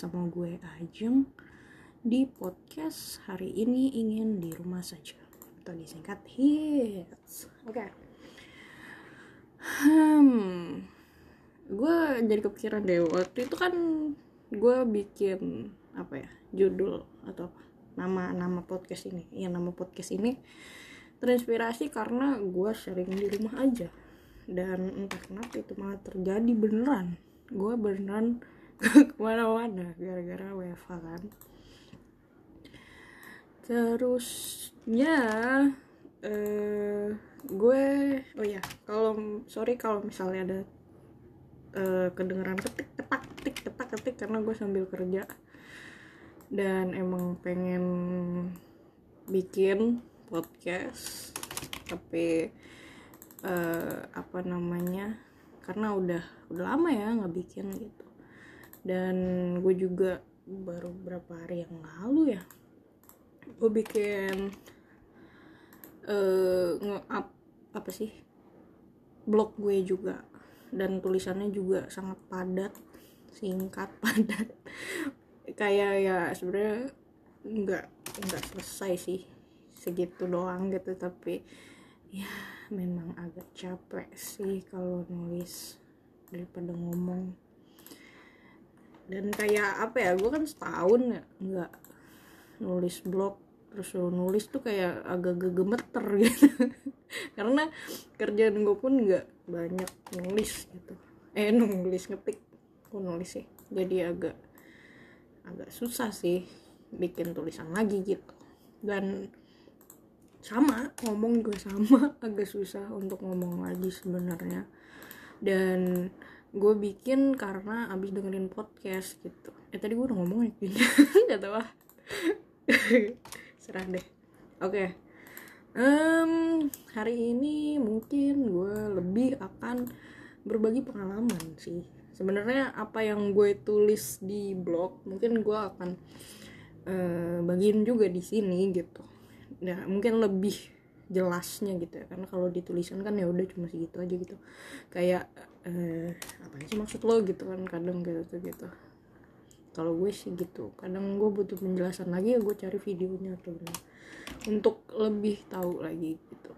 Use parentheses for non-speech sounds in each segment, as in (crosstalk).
sama gue Ajeng di podcast hari ini ingin di rumah saja atau disingkat hits. Oke. Okay. Hmm, gue jadi kepikiran deh waktu itu kan gue bikin apa ya judul atau apa nama nama podcast ini ya nama podcast ini terinspirasi karena gue sering di rumah aja dan entah kenapa itu malah terjadi beneran gue beneran (laughs) ke mana-mana gara-gara WFH kan? Terusnya eh gue oh ya kalau sorry kalau misalnya ada uh, kedengeran ketik ketak ketik ketak ketik karena gue sambil kerja. Dan emang pengen bikin podcast tapi uh, apa namanya karena udah udah lama ya nggak bikin gitu dan gue juga baru berapa hari yang lalu ya gue bikin uh, nge-up apa sih blog gue juga. Dan tulisannya juga sangat padat singkat (laughs) padat. Kayak ya sebenarnya nggak nggak selesai sih segitu doang gitu. Tapi ya memang agak capek sih kalau nulis daripada ngomong dan kayak apa ya gue kan setahun ya nggak nulis blog. Terus nulis tuh kayak agak gemeter (laughs) gitu. Karena kerjaan gue pun nggak banyak nulis gitu. Eh nulis ngetik. Gue nulis sih. Jadi agak agak susah sih bikin tulisan lagi gitu. Dan sama ngomong juga sama. (laughs) Agak susah untuk ngomong lagi sebenarnya. Dan gue bikin karena abis dengerin podcast gitu. Eh tadi gue udah ngomong ya? (laughs) Nggak tahu. Ah serah deh. Oke. Okay. um, hari ini mungkin gue lebih akan berbagi pengalaman sih. Sebenarnya apa yang gue tulis di blog mungkin gue akan uh, bagiin juga di sini gitu. Nah mungkin lebih jelasnya gitu ya. Karena kalau ditulisan kan ya udah cuma segitu aja gitu. Kayak eh, apa sih maksud lo gitu kan kadang gitu gitu. Kalau gue sih gitu kadang gue butuh penjelasan lagi ya gue cari videonya tuh untuk lebih tahu lagi gitu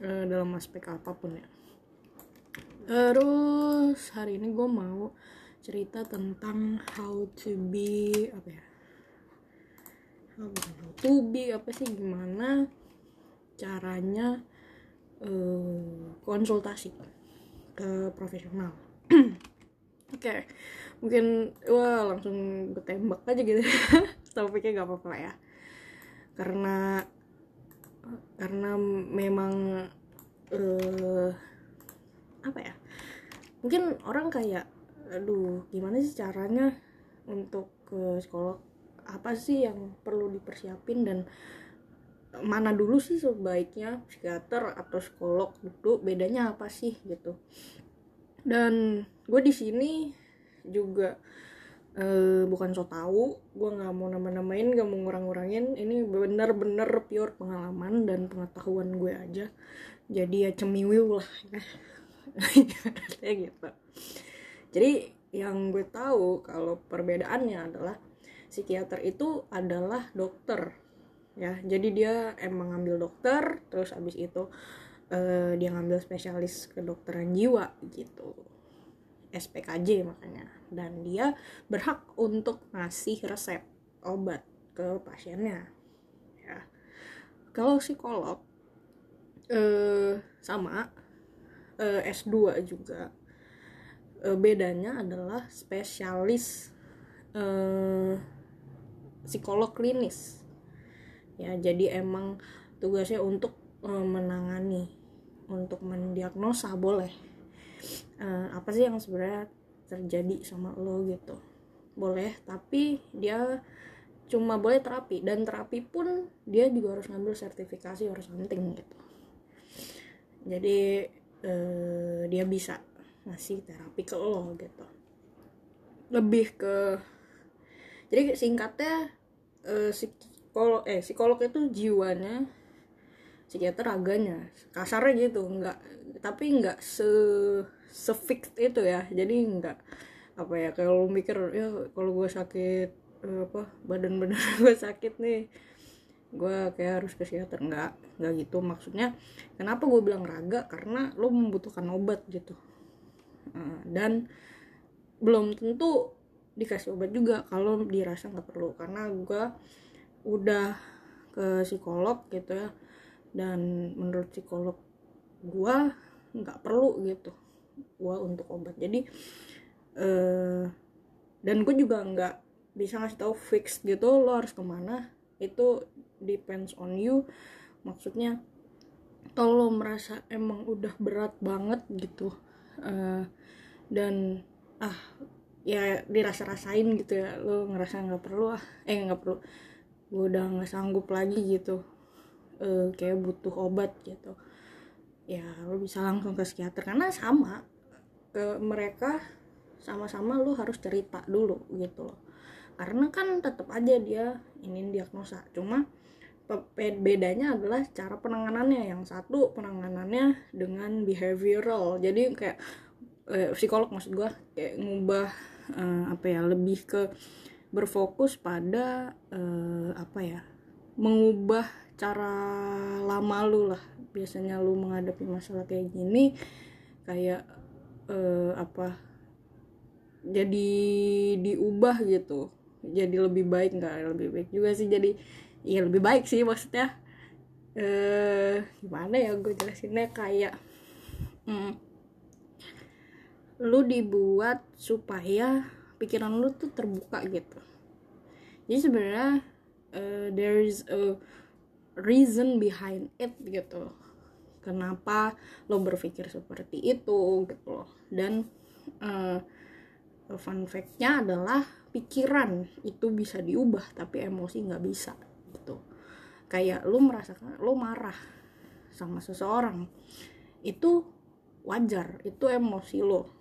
eh, dalam aspek apa pun ya. Terus hari ini gue mau cerita tentang how to be apa ya how to be apa sih gimana caranya uh, konsultasi ke profesional. (clears throat) Oke okay. mungkin wah langsung ketembak aja gitu. (laughs) Topiknya gak apa-apa ya. Karena karena memang uh, apa ya? Mungkin orang kayak aduh gimana sih caranya untuk ke psikolog apa sih yang perlu dipersiapin? Dan mana dulu sih sebaiknya? Psikiater atau psikolog? Dulu bedanya apa sih? Gitu. Dan gue di sini juga uh, bukan so tau gue nggak mau nama-namain gak mau ngurang-ngurangin. Ini bener-bener pure pengalaman dan pengetahuan gue aja. Jadi ya cemiwiw lah (laughs) ya. Gitu. Jadi yang gue tahu kalau perbedaannya adalah psikiater itu adalah dokter ya jadi dia emang ngambil dokter terus abis itu uh, dia ngambil spesialis kedokteran jiwa gitu. SPKJ makanya. Dan dia berhak untuk ngasih resep obat ke pasiennya. Ya. Kalau psikolog uh, sama uh, S2 juga. Uh, bedanya adalah spesialis uh, psikolog klinis ya jadi emang tugasnya untuk uh, menangani untuk mendiagnosa boleh. Uh, apa sih yang sebenarnya terjadi sama lo gitu? Boleh tapi dia cuma boleh terapi dan terapi pun dia juga harus ngambil sertifikasi harus penting gitu. Jadi uh, dia bisa ngasih terapi ke lo gitu. Lebih ke jadi singkatnya uh, psikolog eh psikolog itu jiwanya psikiater aganya kasarnya gitu nggak tapi nggak se sefix itu ya. Jadi nggak apa ya kalau mikir ya kalau gue sakit eh, apa badan badan (laughs) gue sakit nih gue kayak harus ke psikiater. Nggak nggak gitu. Maksudnya kenapa gue bilang raga? Karena lo membutuhkan obat gitu. Eh, dan belum tentu dikasih obat juga kalau dirasa nggak perlu. Karena gue udah ke psikolog gitu ya. Dan menurut psikolog gue nggak perlu gitu gue untuk obat. Jadi eh dan gue juga nggak bisa ngasih tahu fix gitu lo harus ke mana. Itu depends on you. Maksudnya kalau lo merasa emang udah berat banget gitu eh, dan ah ya dirasa-rasain gitu ya lo ngerasa nggak perlu ah eh nggak perlu gue udah nggak sanggup lagi gitu eh, kayak butuh obat gitu. Ya lo bisa langsung ke psikiater. Karena sama ke mereka sama-sama lo harus cerita dulu gitu loh. Karena kan tetap aja dia ini diagnosa. Cuma bedanya adalah cara penanganannya. Yang satu penanganannya dengan behavioral. Jadi kayak eh, psikolog maksud gua kayak ngubah eh, apa ya lebih ke berfokus pada eh, apa ya mengubah cara lama lu lah. Biasanya lu menghadapi masalah kayak gini kayak eh, apa jadi diubah gitu. Jadi lebih baik nggak lebih baik juga sih. Jadi ya lebih baik sih maksudnya. Eh gimana ya gue jelasinnya? Kayak mm, lu dibuat supaya pikiran lu tuh terbuka gitu. Jadi sebenarnya eh, there is a reason behind it gitu. Kenapa lo berpikir seperti itu gitu loh. Dan eh, fun fact-nya adalah pikiran itu bisa diubah tapi emosi nggak bisa gitu. Kayak lu merasakan lu marah sama seseorang itu wajar itu emosi lo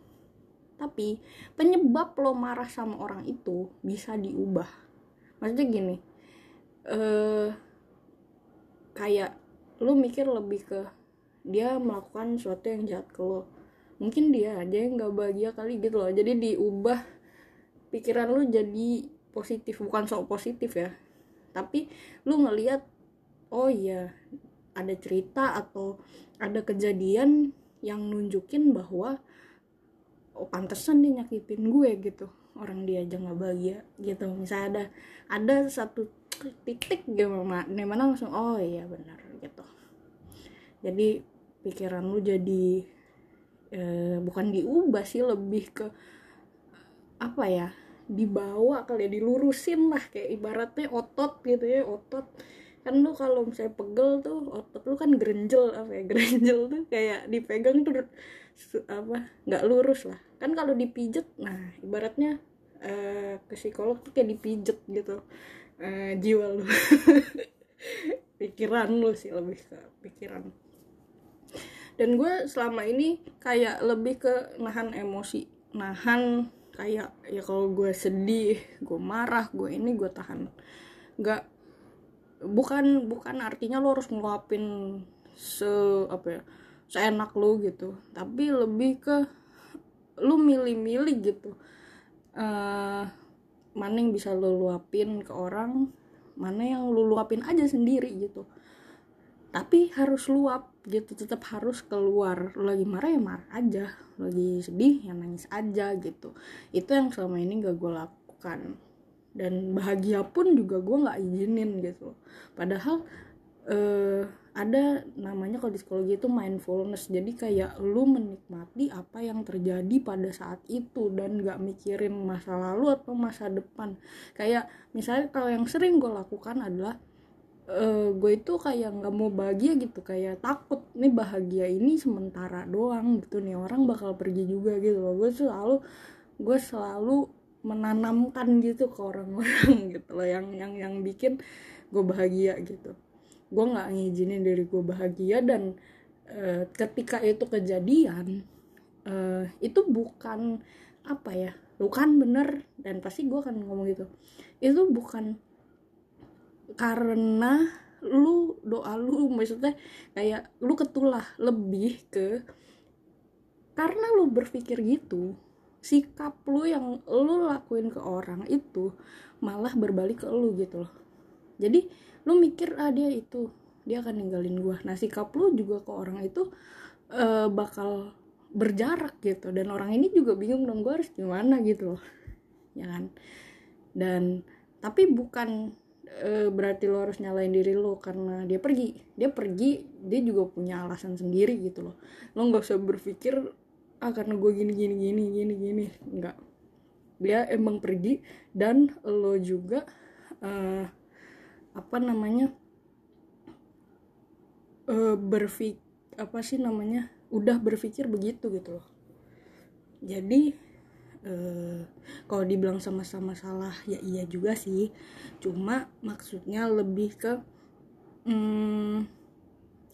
tapi penyebab lo marah sama orang itu bisa diubah. Maksudnya gini eh kayak lu mikir lebih ke dia melakukan sesuatu yang jahat ke lo. Mungkin dia aja yang nggak bahagia kali gitu loh. Jadi diubah pikiran lu jadi positif. Bukan sok positif ya. Tapi lu ngelihat oh iya ada cerita atau ada kejadian yang nunjukin bahwa oh pantesan dia nyakitin gue gitu. Orang dia aja nggak bahagia gitu. Misalnya ada ada satu titik gimana di mana langsung oh iya benar gitu. Jadi pikiran lu jadi eh, bukan diubah sih lebih ke apa ya dibawa kali ya dilurusin lah. Kayak ibaratnya otot gitu ya otot kan lu kalau misalnya pegel tuh otot lu kan gerenjel apa ya (laughs) gerenjel tuh kayak dipegang tuh apa nggak lurus lah. Kan kalau dipijet nah ibaratnya eh, ke psikolog tuh kayak dipijet gitu eh, jiwa lu. (laughs) Pikiran lu sih lebih ke pikiran. Dan gue selama ini kayak lebih ke nahan emosi nahan kayak ya kalau gue sedih gue marah gue ini gue tahan. Nggak bukan bukan artinya lo harus ngeluapin se apa ya seenak lo gitu. Tapi lebih ke lu milih-milih gitu. Eh mana yang bisa lo luapin ke orang mana yang lu luapin aja sendiri gitu. Tapi harus luap gitu tetap harus keluar. Lu lagi marah ya marah aja Lu lagi sedih ya nangis aja gitu. Itu yang selama ini gak gue lakukan dan bahagia pun juga gue nggak izinin gitu. Padahal eh, ada namanya kalau di psikologi itu mindfulness. Jadi kayak lu menikmati apa yang terjadi pada saat itu dan gak mikirin masa lalu atau masa depan. Kayak misalnya kalau yang sering gue lakukan adalah eh gue itu kayak nggak mau bahagia gitu. Kayak takut nih bahagia ini sementara doang gitu nih orang bakal pergi juga gitu loh. Gue selalu gue selalu menanamkan gitu ke orang-orang (laughs) gitu loh. Yang yang yang bikin gue bahagia gitu. Gue nggak ngizinin diri gue bahagia dan eh, ketika itu kejadian eh, itu bukan apa ya bukan bener dan pasti gue akan ngomong gitu. Itu bukan karena lu doa lu maksudnya kayak lu ketulah lebih ke karena lu berpikir gitu sikap lu yang lu lakuin ke orang itu malah berbalik ke lu gitu loh. Jadi lu mikir ah dia itu dia akan ninggalin gua. Nah sikap lu juga ke orang itu uh, bakal berjarak gitu. Dan orang ini juga bingung dong gue harus gimana? gitu loh. Ya kan? Dan tapi bukan e, berarti lo harus nyalain diri lo karena dia pergi. Dia pergi dia juga punya alasan sendiri gitu loh. Lo nggak usah berpikir ah karena gue gini gini gini gini gini. Nggak. Dia emang pergi dan lo juga uh, apa namanya uh, berfik apa sih namanya udah berpikir begitu gitu loh. Jadi eh, kalau dibilang sama-sama salah ya iya juga sih. Cuma maksudnya lebih ke hmm,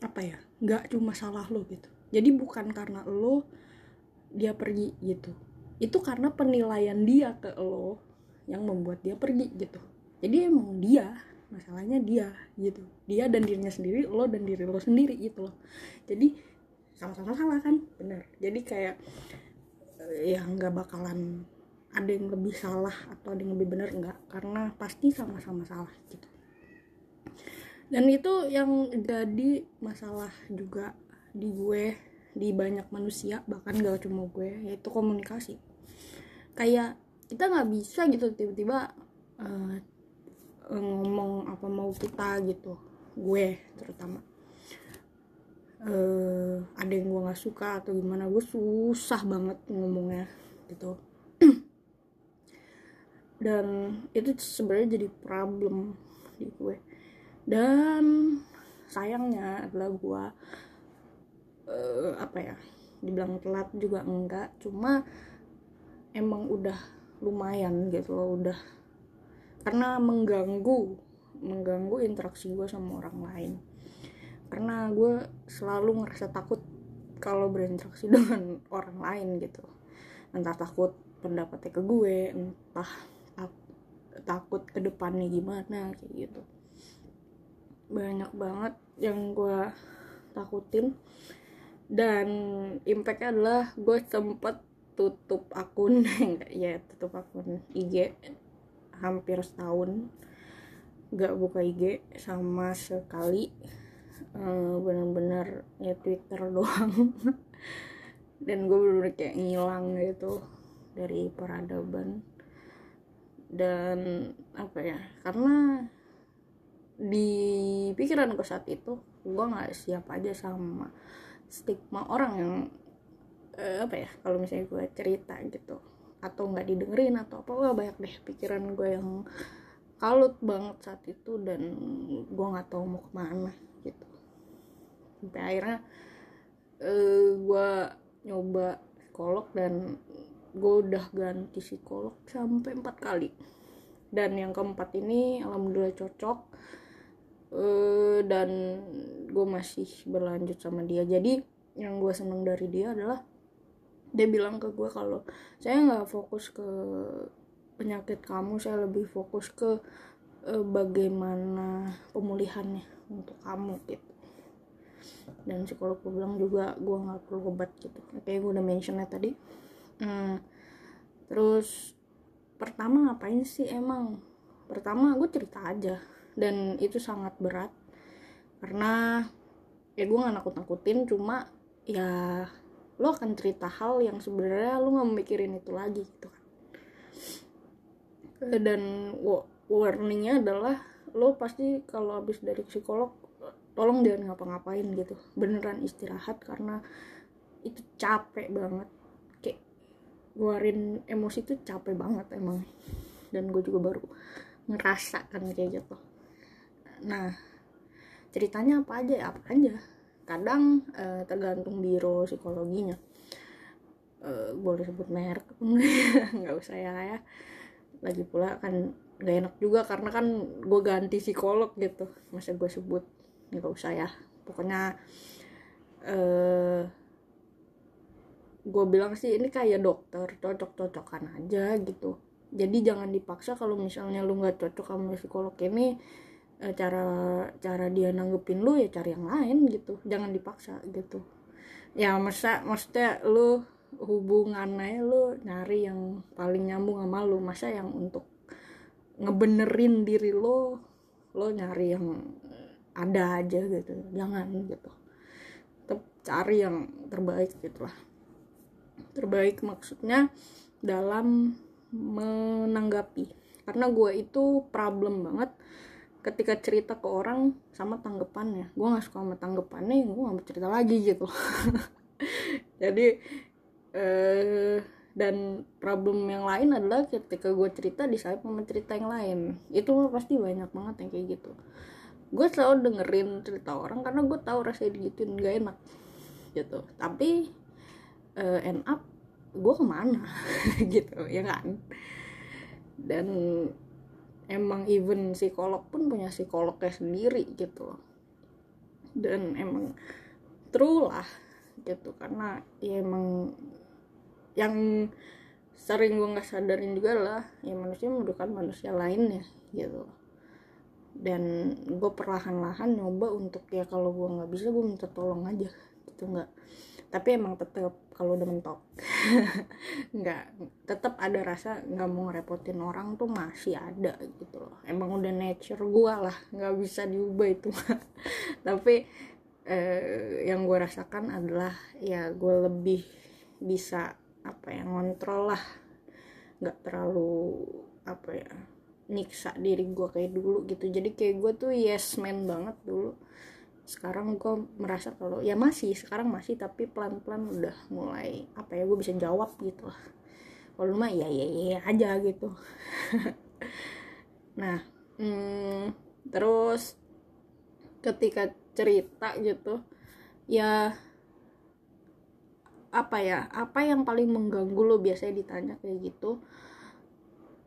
apa ya nggak cuma salah lo gitu. Jadi bukan karena lo dia pergi gitu. Itu karena penilaian dia ke lo yang membuat dia pergi gitu. Jadi emang dia masalahnya dia gitu. Dia dan dirinya sendiri lo dan diri lo sendiri gitu loh. Jadi sama-sama salah kan? Bener jadi kayak eh, ya nggak bakalan ada yang lebih salah atau ada yang lebih benar nggak. Karena pasti sama-sama salah gitu. Dan itu yang jadi masalah juga di gue di banyak manusia bahkan gak cuma gue yaitu komunikasi. Kayak kita nggak bisa gitu tiba-tiba uh, ngomong apa mau kita gitu gue terutama. Uh, ada yang gue nggak suka atau gimana gue susah banget ngomongnya gitu. (clears throat) Dan itu sebenarnya jadi problem di gue. Dan sayangnya adalah gue uh, apa ya dibilang telat juga enggak. Cuma emang udah lumayan gitu loh udah. Karena mengganggu mengganggu interaksi gue sama orang lain. Karena gue selalu ngerasa takut kalau berinteraksi (laughs) dengan orang lain gitu. Entah takut pendapatnya ke gue entah tak, takut ke depannya gimana kayak gitu. Banyak banget yang gue takutin dan impactnya adalah gue sempet tutup akun (laughs) ya tutup akun IG hampir setahun. Gak buka IG sama sekali. Uh, bener-bener ya Twitter (laughs) doang. Dan gue bener-bener kayak ngilang gitu dari peradaban. Dan apa ya karena di pikiran gue saat itu gue nggak siap aja sama stigma orang yang uh, apa ya kalau misalnya gue cerita gitu atau nggak didengerin atau apa wah banyak deh pikiran gue yang kalut banget saat itu dan gue nggak tahu mau ke mana gitu. Sampai akhirnya uh, gue nyoba psikolog dan gue udah ganti psikolog sampai empat kali. Dan yang keempat ini alhamdulillah cocok uh, dan gue masih berlanjut sama dia. Jadi yang gue seneng dari dia adalah dia bilang ke gue kalau saya nggak fokus ke penyakit kamu saya lebih fokus ke uh, bagaimana pemulihannya untuk kamu gitu. Dan psikolog gue bilang juga gue nggak perlu obat gitu. Kayak gue udah mentionnya tadi. Hmm, terus pertama ngapain sih emang? Pertama gue cerita aja dan itu sangat berat. Karena ya gue nggak nakut nakutin cuma ya lo akan cerita hal yang sebenarnya lo nggak mikirin itu lagi gitu kan. Dan warningnya adalah lo pasti kalau habis dari psikolog tolong jangan ngapa-ngapain gitu. Beneran istirahat karena itu capek banget. Kayak ngeluarin emosi itu capek banget emang. Dan gue juga baru ngerasa kan kayak gitu nah ceritanya apa aja apa aja? Kadang eh, tergantung biro psikologinya. Eh, boleh sebut merek nggak (laughs) usah ya ya. Lagi pula kan gak enak juga karena kan gue ganti psikolog gitu. Masa gue sebut? Nggak usah ya. Pokoknya eh gue bilang sih ini kayak dokter cocok-cocokan aja gitu. Jadi jangan dipaksa kalau misalnya lu nggak cocok sama psikolog ini cara cara dia nanggepin lu ya cari yang lain gitu. Jangan dipaksa gitu. Ya masa maksudnya lu hubungannya lo nyari yang paling nyambung sama lo masa yang untuk ngebenerin diri lo lo nyari yang ada aja gitu. Jangan gitu. Tetap cari yang terbaik gitu lah. Terbaik maksudnya dalam menanggapi. Karena gue itu problem banget ketika cerita ke orang sama tanggapannya. Gue nggak suka sama tanggapannya gue nggak mau cerita lagi gitu. (laughs) Jadi eh, dan problem yang lain adalah ketika gue cerita di saat sama cerita yang lain. Itu pasti banyak banget yang kayak gitu. Gue selalu dengerin cerita orang karena gue tahu rasanya digituin gak enak gitu. Tapi uh, end up gue ke mana? (laughs) Gitu ya kan? Dan emang even psikolog pun punya psikolognya sendiri gitu dan emang true lah gitu karena ya emang yang sering gue nggak sadarin juga lah ya manusia membutuhkan manusia lainnya gitu dan gue perlahan-lahan nyoba untuk ya kalau gue nggak bisa gue minta tolong aja gitu nggak tapi emang tetap kalau udah mentok. (laughs) Nggak tetap ada rasa nggak mau ngerepotin orang tuh masih ada gitu loh. Emang udah nature gue lah nggak bisa diubah itu. (laughs) Tapi eh, yang gue rasakan adalah ya gue lebih bisa apa ya ngontrol lah. Nggak terlalu apa ya nyiksa diri gue kayak dulu gitu. Jadi kayak gue tuh yes man banget dulu sekarang gue merasa kalau ya masih sekarang masih tapi pelan-pelan udah mulai apa ya gue bisa jawab gitu. Lah kalau mah ya ya ya aja gitu. (laughs) Nah hmm, terus ketika cerita gitu ya apa ya apa yang paling mengganggu lo biasanya ditanya kayak gitu.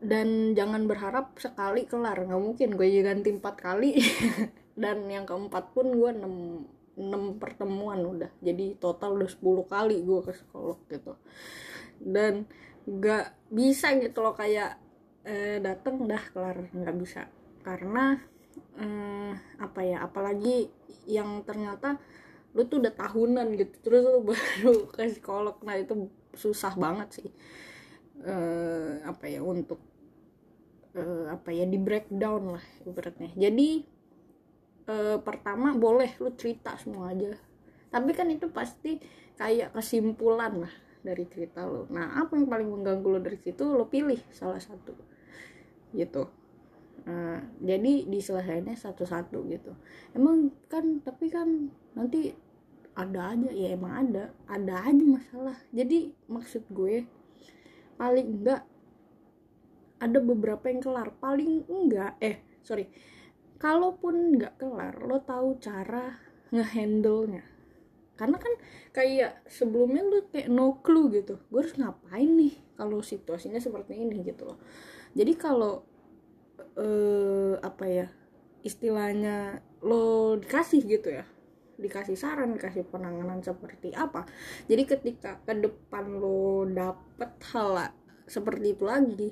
Dan jangan berharap sekali kelar nggak mungkin gue ganti empat kali (laughs) dan yang keempat pun gue 6, 6 pertemuan udah. Jadi total udah 10 kali gue ke psikolog gitu. Dan gak bisa gitu loh kayak eh, dateng dah kelar. Nggak bisa. Karena eh, apa ya apalagi yang ternyata lu tuh udah tahunan gitu. Terus lu (laughs) baru ke psikolog. Nah itu susah banget sih. Eh, apa ya untuk eh, apa ya di breakdown lah ibaratnya. Jadi e, pertama boleh lu cerita semua aja. Tapi kan itu pasti kayak kesimpulan lah dari cerita lo nah apa yang paling mengganggu lo dari situ? Lo pilih salah satu. Gitu. Nah, jadi diselesaikannya satu-satu gitu. Emang kan tapi kan nanti ada aja. Ya emang ada. Ada aja masalah. Jadi maksud gue paling enggak ada beberapa yang kelar. Paling enggak eh sorry kalaupun nggak kelar lo tahu cara ngehandle nya karena kan kayak sebelumnya lo kayak no clue gitu gue harus ngapain nih kalau situasinya seperti ini? gitu loh. Jadi kalau eh, apa ya istilahnya lo dikasih gitu ya dikasih saran dikasih penanganan seperti apa jadi ketika ke depan lo dapet hal seperti itu lagi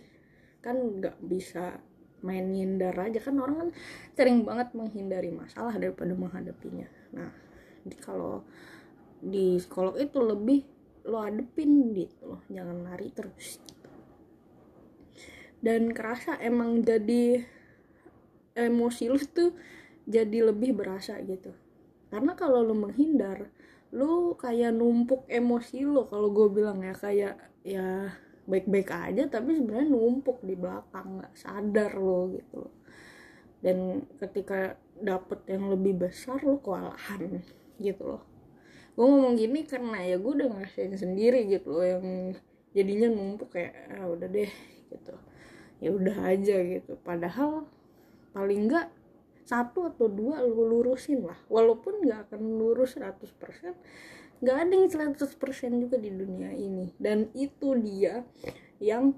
kan nggak bisa main ngindar aja. Kan orang kan sering banget menghindari masalah daripada menghadapinya. Nah jadi kalau di psikolog itu lebih lo adepin gitu loh. Jangan lari terus. Dan kerasa emang jadi emosi lu tuh jadi lebih berasa gitu. Karena kalau lo menghindar lu kayak numpuk emosi lo. Kalau gue bilang ya kayak ya baik-baik aja tapi sebenarnya numpuk di belakang nggak sadar lo gitu dan ketika dapet yang lebih besar lo kewalahan gitu loh. Gue ngomong gini karena ya gue udah ngerasain sendiri gitu loh yang jadinya numpuk kayak ah udah deh gitu. Ya udah aja gitu. Padahal paling enggak satu atau dua lo lurusin lah. Walaupun nggak akan lurus 100% nggak ada yang 100% juga di dunia ini. Dan itu dia yang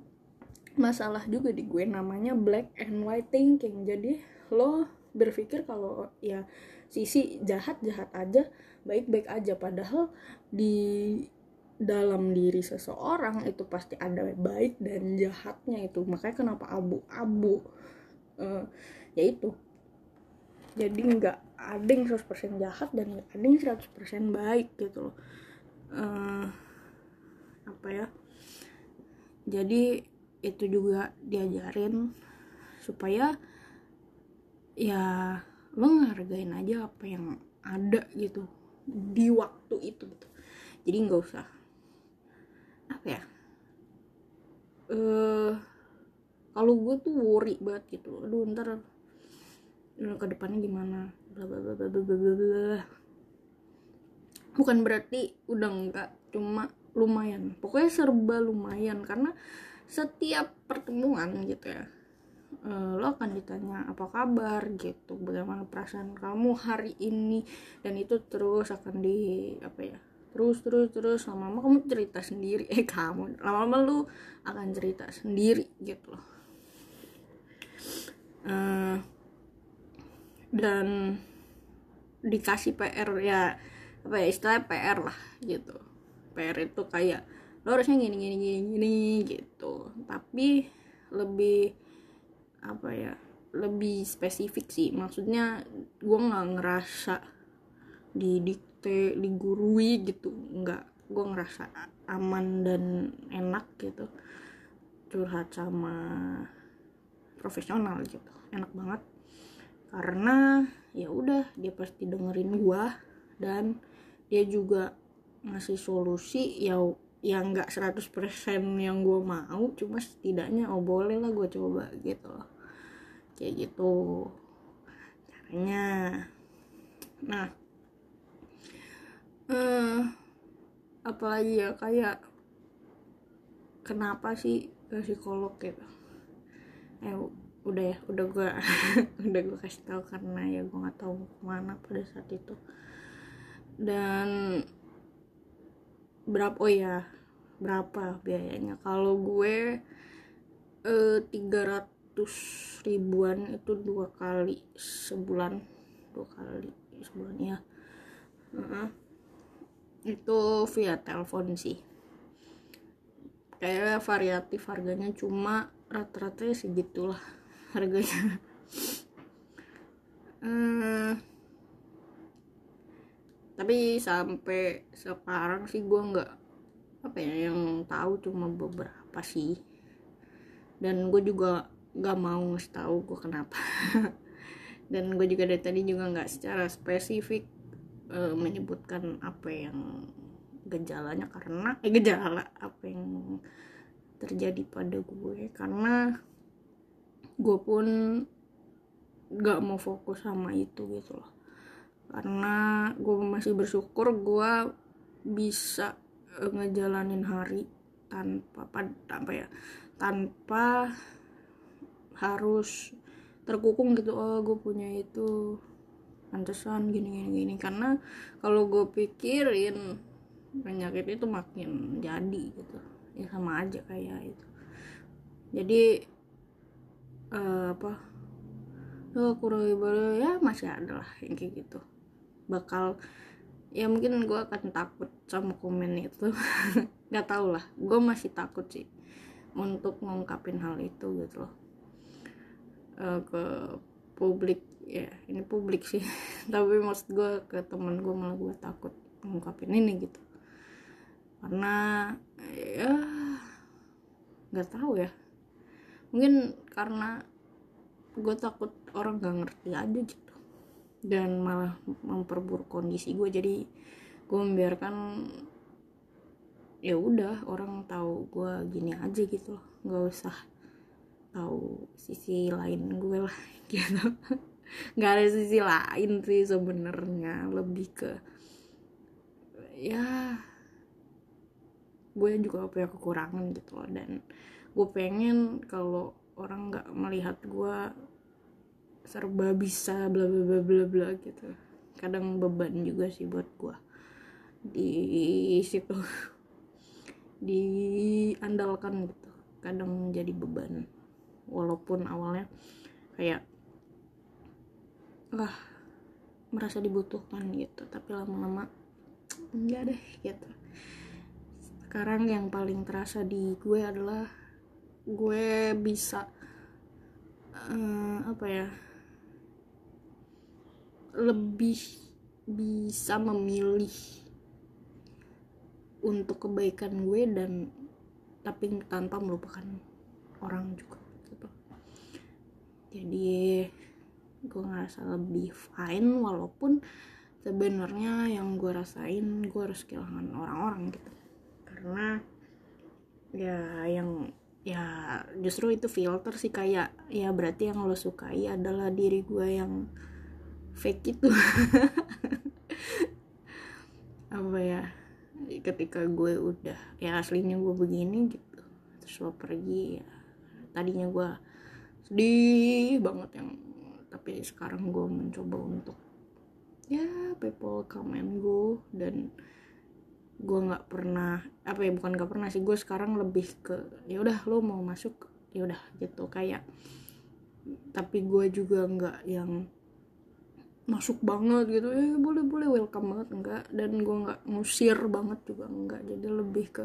masalah juga di gue namanya black and white thinking. Jadi lo berpikir kalau ya sisi jahat jahat aja baik baik aja. Padahal di dalam diri seseorang itu pasti ada baik dan jahatnya itu. Makanya kenapa abu-abu uh, ya itu. Jadi nggak ada yang 100% jahat dan ada yang 100% baik gitu loh. Uh, apa ya? Jadi itu juga diajarin supaya ya lo ngehargain aja apa yang ada gitu di waktu itu gitu. Jadi nggak usah. Apa ya? Eh uh, kalau gue tuh worry banget gitu. Aduh ntar ke depannya gimana? Bla bla bla bla bla bla bukan berarti udah enggak cuma lumayan. Pokoknya serba lumayan karena setiap pertemuan gitu ya uh, lo akan ditanya apa kabar? gitu. Bagaimana perasaan kamu hari ini? Dan itu terus akan di apa ya terus terus terus. Lama-lama kamu cerita sendiri. Eh kamu lama-lama lu akan cerita sendiri gitu loh. Uh, dan dikasih PR ya apa ya istilahnya PR lah gitu. PR itu kayak lo harusnya gini gini gini gini gitu. Tapi lebih apa ya lebih spesifik sih. Maksudnya gue nggak ngerasa didikte digurui gitu. Nggak gue ngerasa aman dan enak gitu. Curhat sama profesional gitu. Enak banget karena ya udah dia pasti dengerin gua dan dia juga ngasih solusi ya yang nggak 100% yang gue mau cuma setidaknya oh boleh lah gue coba gitu kayak gitu caranya. Nah eh apalagi ya kayak kenapa sih ke psikolog gitu? Eh udah ya udah gue (laughs) udah gue kasih tahu karena ya gue nggak tahu ke mana pada saat itu. Dan berapa oh ya berapa biayanya? Kalau gue eh, tiga eh, ratus ribuan itu dua kali sebulan dua kali sebulan ya uh -uh. itu via telepon sih. Kayak variatif harganya cuma rata-rata segitulah harganya. Hmm, (laughs) tapi sampai sekarang sih gue nggak apa ya yang tahu cuma beberapa sih. Dan gue juga nggak mau ngasih tahu gue kenapa. (laughs) Dan gue juga dari tadi juga nggak secara spesifik uh, menyebutkan apa yang gejalanya karena eh gejala apa yang terjadi pada gue. Karena gue pun gak mau fokus sama itu gitu loh. Karena gue masih bersyukur gue bisa eh, ngejalanin hari tanpa apa ya tanpa harus terkukung gitu oh gue punya itu pantesan gini gini gini. Karena kalau gue pikirin penyakit itu makin jadi gitu. Ya sama aja kayak itu. Jadi uh, apa? Ya kurang ibadah ya masih ada lah yang kayak gitu. Bakal ya mungkin gue akan takut sama komen itu. (laughs) Nggak tau lah gue masih takut sih untuk mengungkapin hal itu gitu loh. Uh, ke publik ya ini publik sih. (laughs) Tapi maksud gue ke temen gue malah gue takut mengungkapin ini gitu. Karena ya nggak tahu ya mungkin karena gue takut orang gak ngerti aja gitu. Dan malah memperburuk kondisi gue. Jadi gue membiarkan ya udah orang tahu gue gini aja gitu loh. Nggak usah tahu sisi lain gue lah (laughs) gitu. Nggak ada sisi lain sih sebenarnya. Lebih ke ya gue juga punya kekurangan gitu loh. Dan gue pengen kalau orang nggak melihat gue serba bisa bla bla bla bla bla gitu. Kadang beban juga sih buat gue di situ. (laughs) Diandalkan gitu. Kadang jadi beban. Walaupun awalnya kayak wah merasa dibutuhkan gitu. Tapi lama-lama enggak deh gitu. Sekarang yang paling terasa di gue adalah gue bisa uh, apa ya lebih bisa memilih untuk kebaikan gue dan tapi tanpa melupakan orang juga gitu. Jadi gue ngerasa lebih fine walaupun sebenarnya yang gue rasain gue harus kehilangan orang-orang gitu. Karena ya yang ya justru itu filter sih kayak ya berarti yang lo sukai adalah diri gue yang fake itu. (laughs) Apa ya? Ketika gue udah ya aslinya gue begini gitu. Terus lo pergi ya tadinya gue sedih banget yang tapi sekarang gue mencoba untuk ya people come and go dan gue nggak pernah apa ya bukan nggak pernah sih gue sekarang lebih ke ya udah lo mau masuk ya udah gitu. Kayak tapi gue juga nggak yang masuk banget gitu. Ya boleh boleh welcome banget enggak dan gue nggak ngusir banget juga enggak jadi lebih ke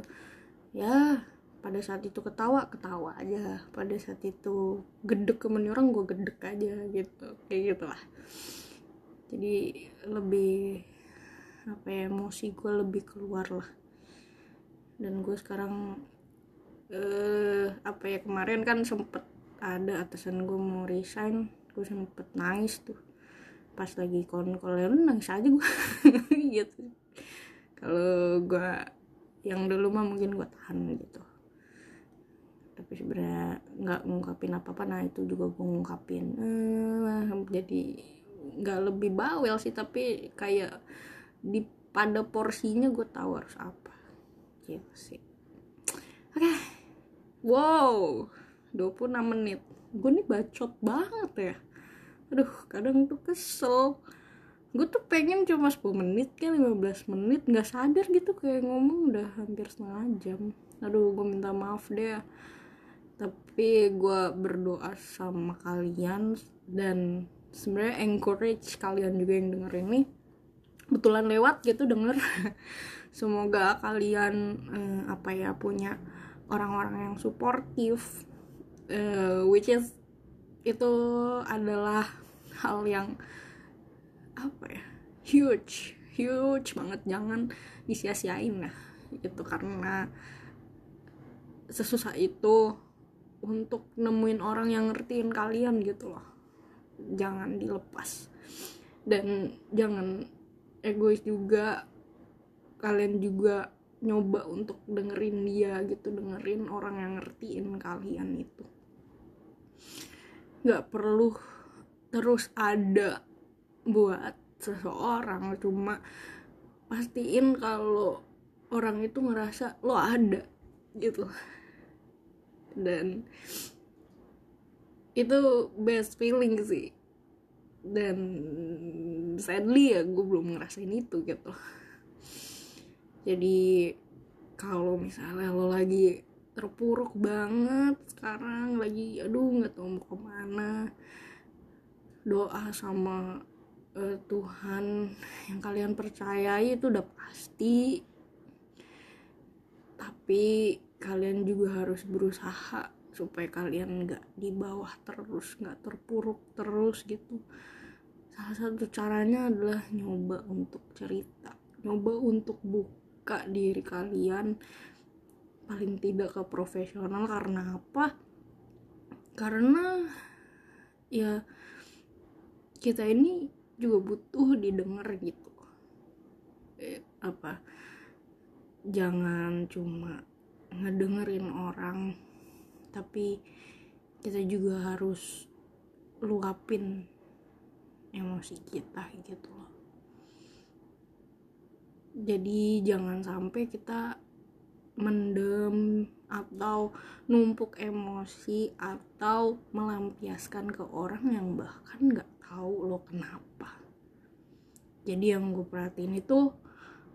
ya pada saat itu ketawa ketawa aja. Pada saat itu gedek ke orang gue gedek aja gitu. Kayak gitulah jadi lebih apa ya emosi gue lebih keluar lah. Dan gue sekarang eh apa ya kemarin kan sempet ada atasan gue mau resign gue sempet nangis tuh. Pas lagi konkol ya nangis aja gue (laughs) gitu. Kalau gue yang dulu mah mungkin gue tahan gitu. Tapi sebenarnya nggak ngungkapin apa apa nah itu juga gue ngungkapin. Eh, jadi nggak lebih bawel sih tapi kayak di pada porsinya gue tahu harus apa. Gitu sih. Oke. Okay. wow 26 menit. Gue nih bacot banget ya. Aduh kadang tuh kesel. Gue tuh pengen cuma 10 menit kan 15 menit. Nggak sadar gitu kayak ngomong udah hampir setengah jam. Aduh gue minta maaf deh. Tapi gue berdoa sama kalian dan sebenarnya encourage kalian juga yang denger ini betulan lewat gitu denger. (laughs) Semoga kalian eh, apa ya punya orang-orang yang suportif eh, which is itu adalah hal yang apa ya huge huge banget. Jangan disia-siain lah itu karena sesusah itu untuk nemuin orang yang ngertiin kalian gitu loh. Jangan dilepas. Dan jangan egois juga. Kalian juga nyoba untuk dengerin dia gitu dengerin orang yang ngertiin kalian itu. Nggak perlu terus ada buat seseorang cuma pastiin kalau orang itu ngerasa lo ada gitu. Dan itu best feeling sih. Dan sadly ya gue belum ngerasain itu gitu. Jadi kalau misalnya lo lagi terpuruk banget sekarang lagi aduh nggak tahu mau ke mana doa sama uh, Tuhan yang kalian percayai itu udah pasti. Tapi kalian juga harus berusaha supaya kalian nggak di bawah terus nggak terpuruk terus gitu salah satu caranya adalah nyoba untuk cerita. Nyoba untuk buka diri kalian paling tidak ke profesional. Karena apa? Karena ya kita ini juga butuh didengar gitu. Eh, apa? Jangan cuma ngedengerin orang tapi kita juga harus luapin emosi kita gitu loh. Jadi jangan sampai kita mendem atau numpuk emosi atau melampiaskan ke orang yang bahkan nggak tahu lo kenapa. Jadi yang gue perhatiin itu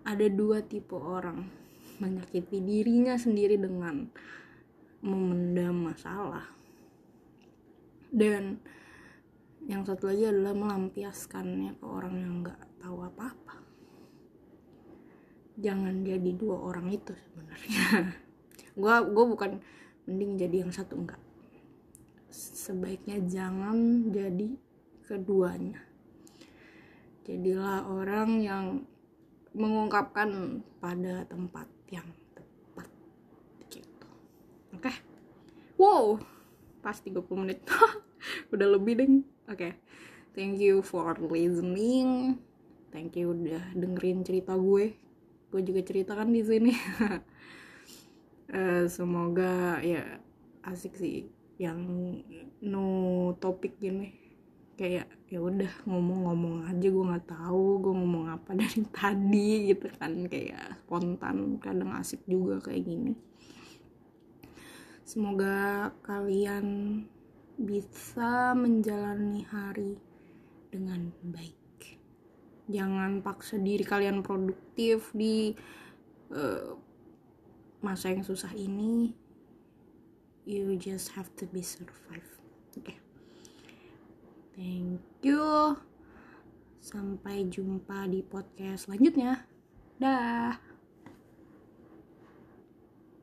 ada dua tipe orang menyakiti dirinya sendiri dengan memendam masalah. Dan yang satu lagi adalah melampiaskannya ke orang yang nggak tahu apa-apa. Jangan jadi dua orang itu sebenarnya. (laughs) Gue gue bukan mending jadi yang satu enggak. Sebaiknya jangan jadi keduanya. Jadilah orang yang mengungkapkan pada tempat yang tepat. Gitu. Oke? Okay? wow pas 30 menit. (laughs) Udah lebih deh oke. Okay. thank you for listening. Thank you udah dengerin cerita gue. Gue juga ceritakan di sini. Uh, (laughs) semoga ya asik sih yang no topik gini. Kayak ya udah ngomong-ngomong aja gue nggak tahu gue ngomong apa (laughs) dari tadi gitu kan. Kayak spontan kadang asik juga kayak gini. Semoga kalian bisa menjalani hari dengan baik. Jangan paksa diri kalian produktif di uh, masa yang susah ini. You just have to be survive. Oke. Okay. thank you. Sampai jumpa di podcast selanjutnya. Dah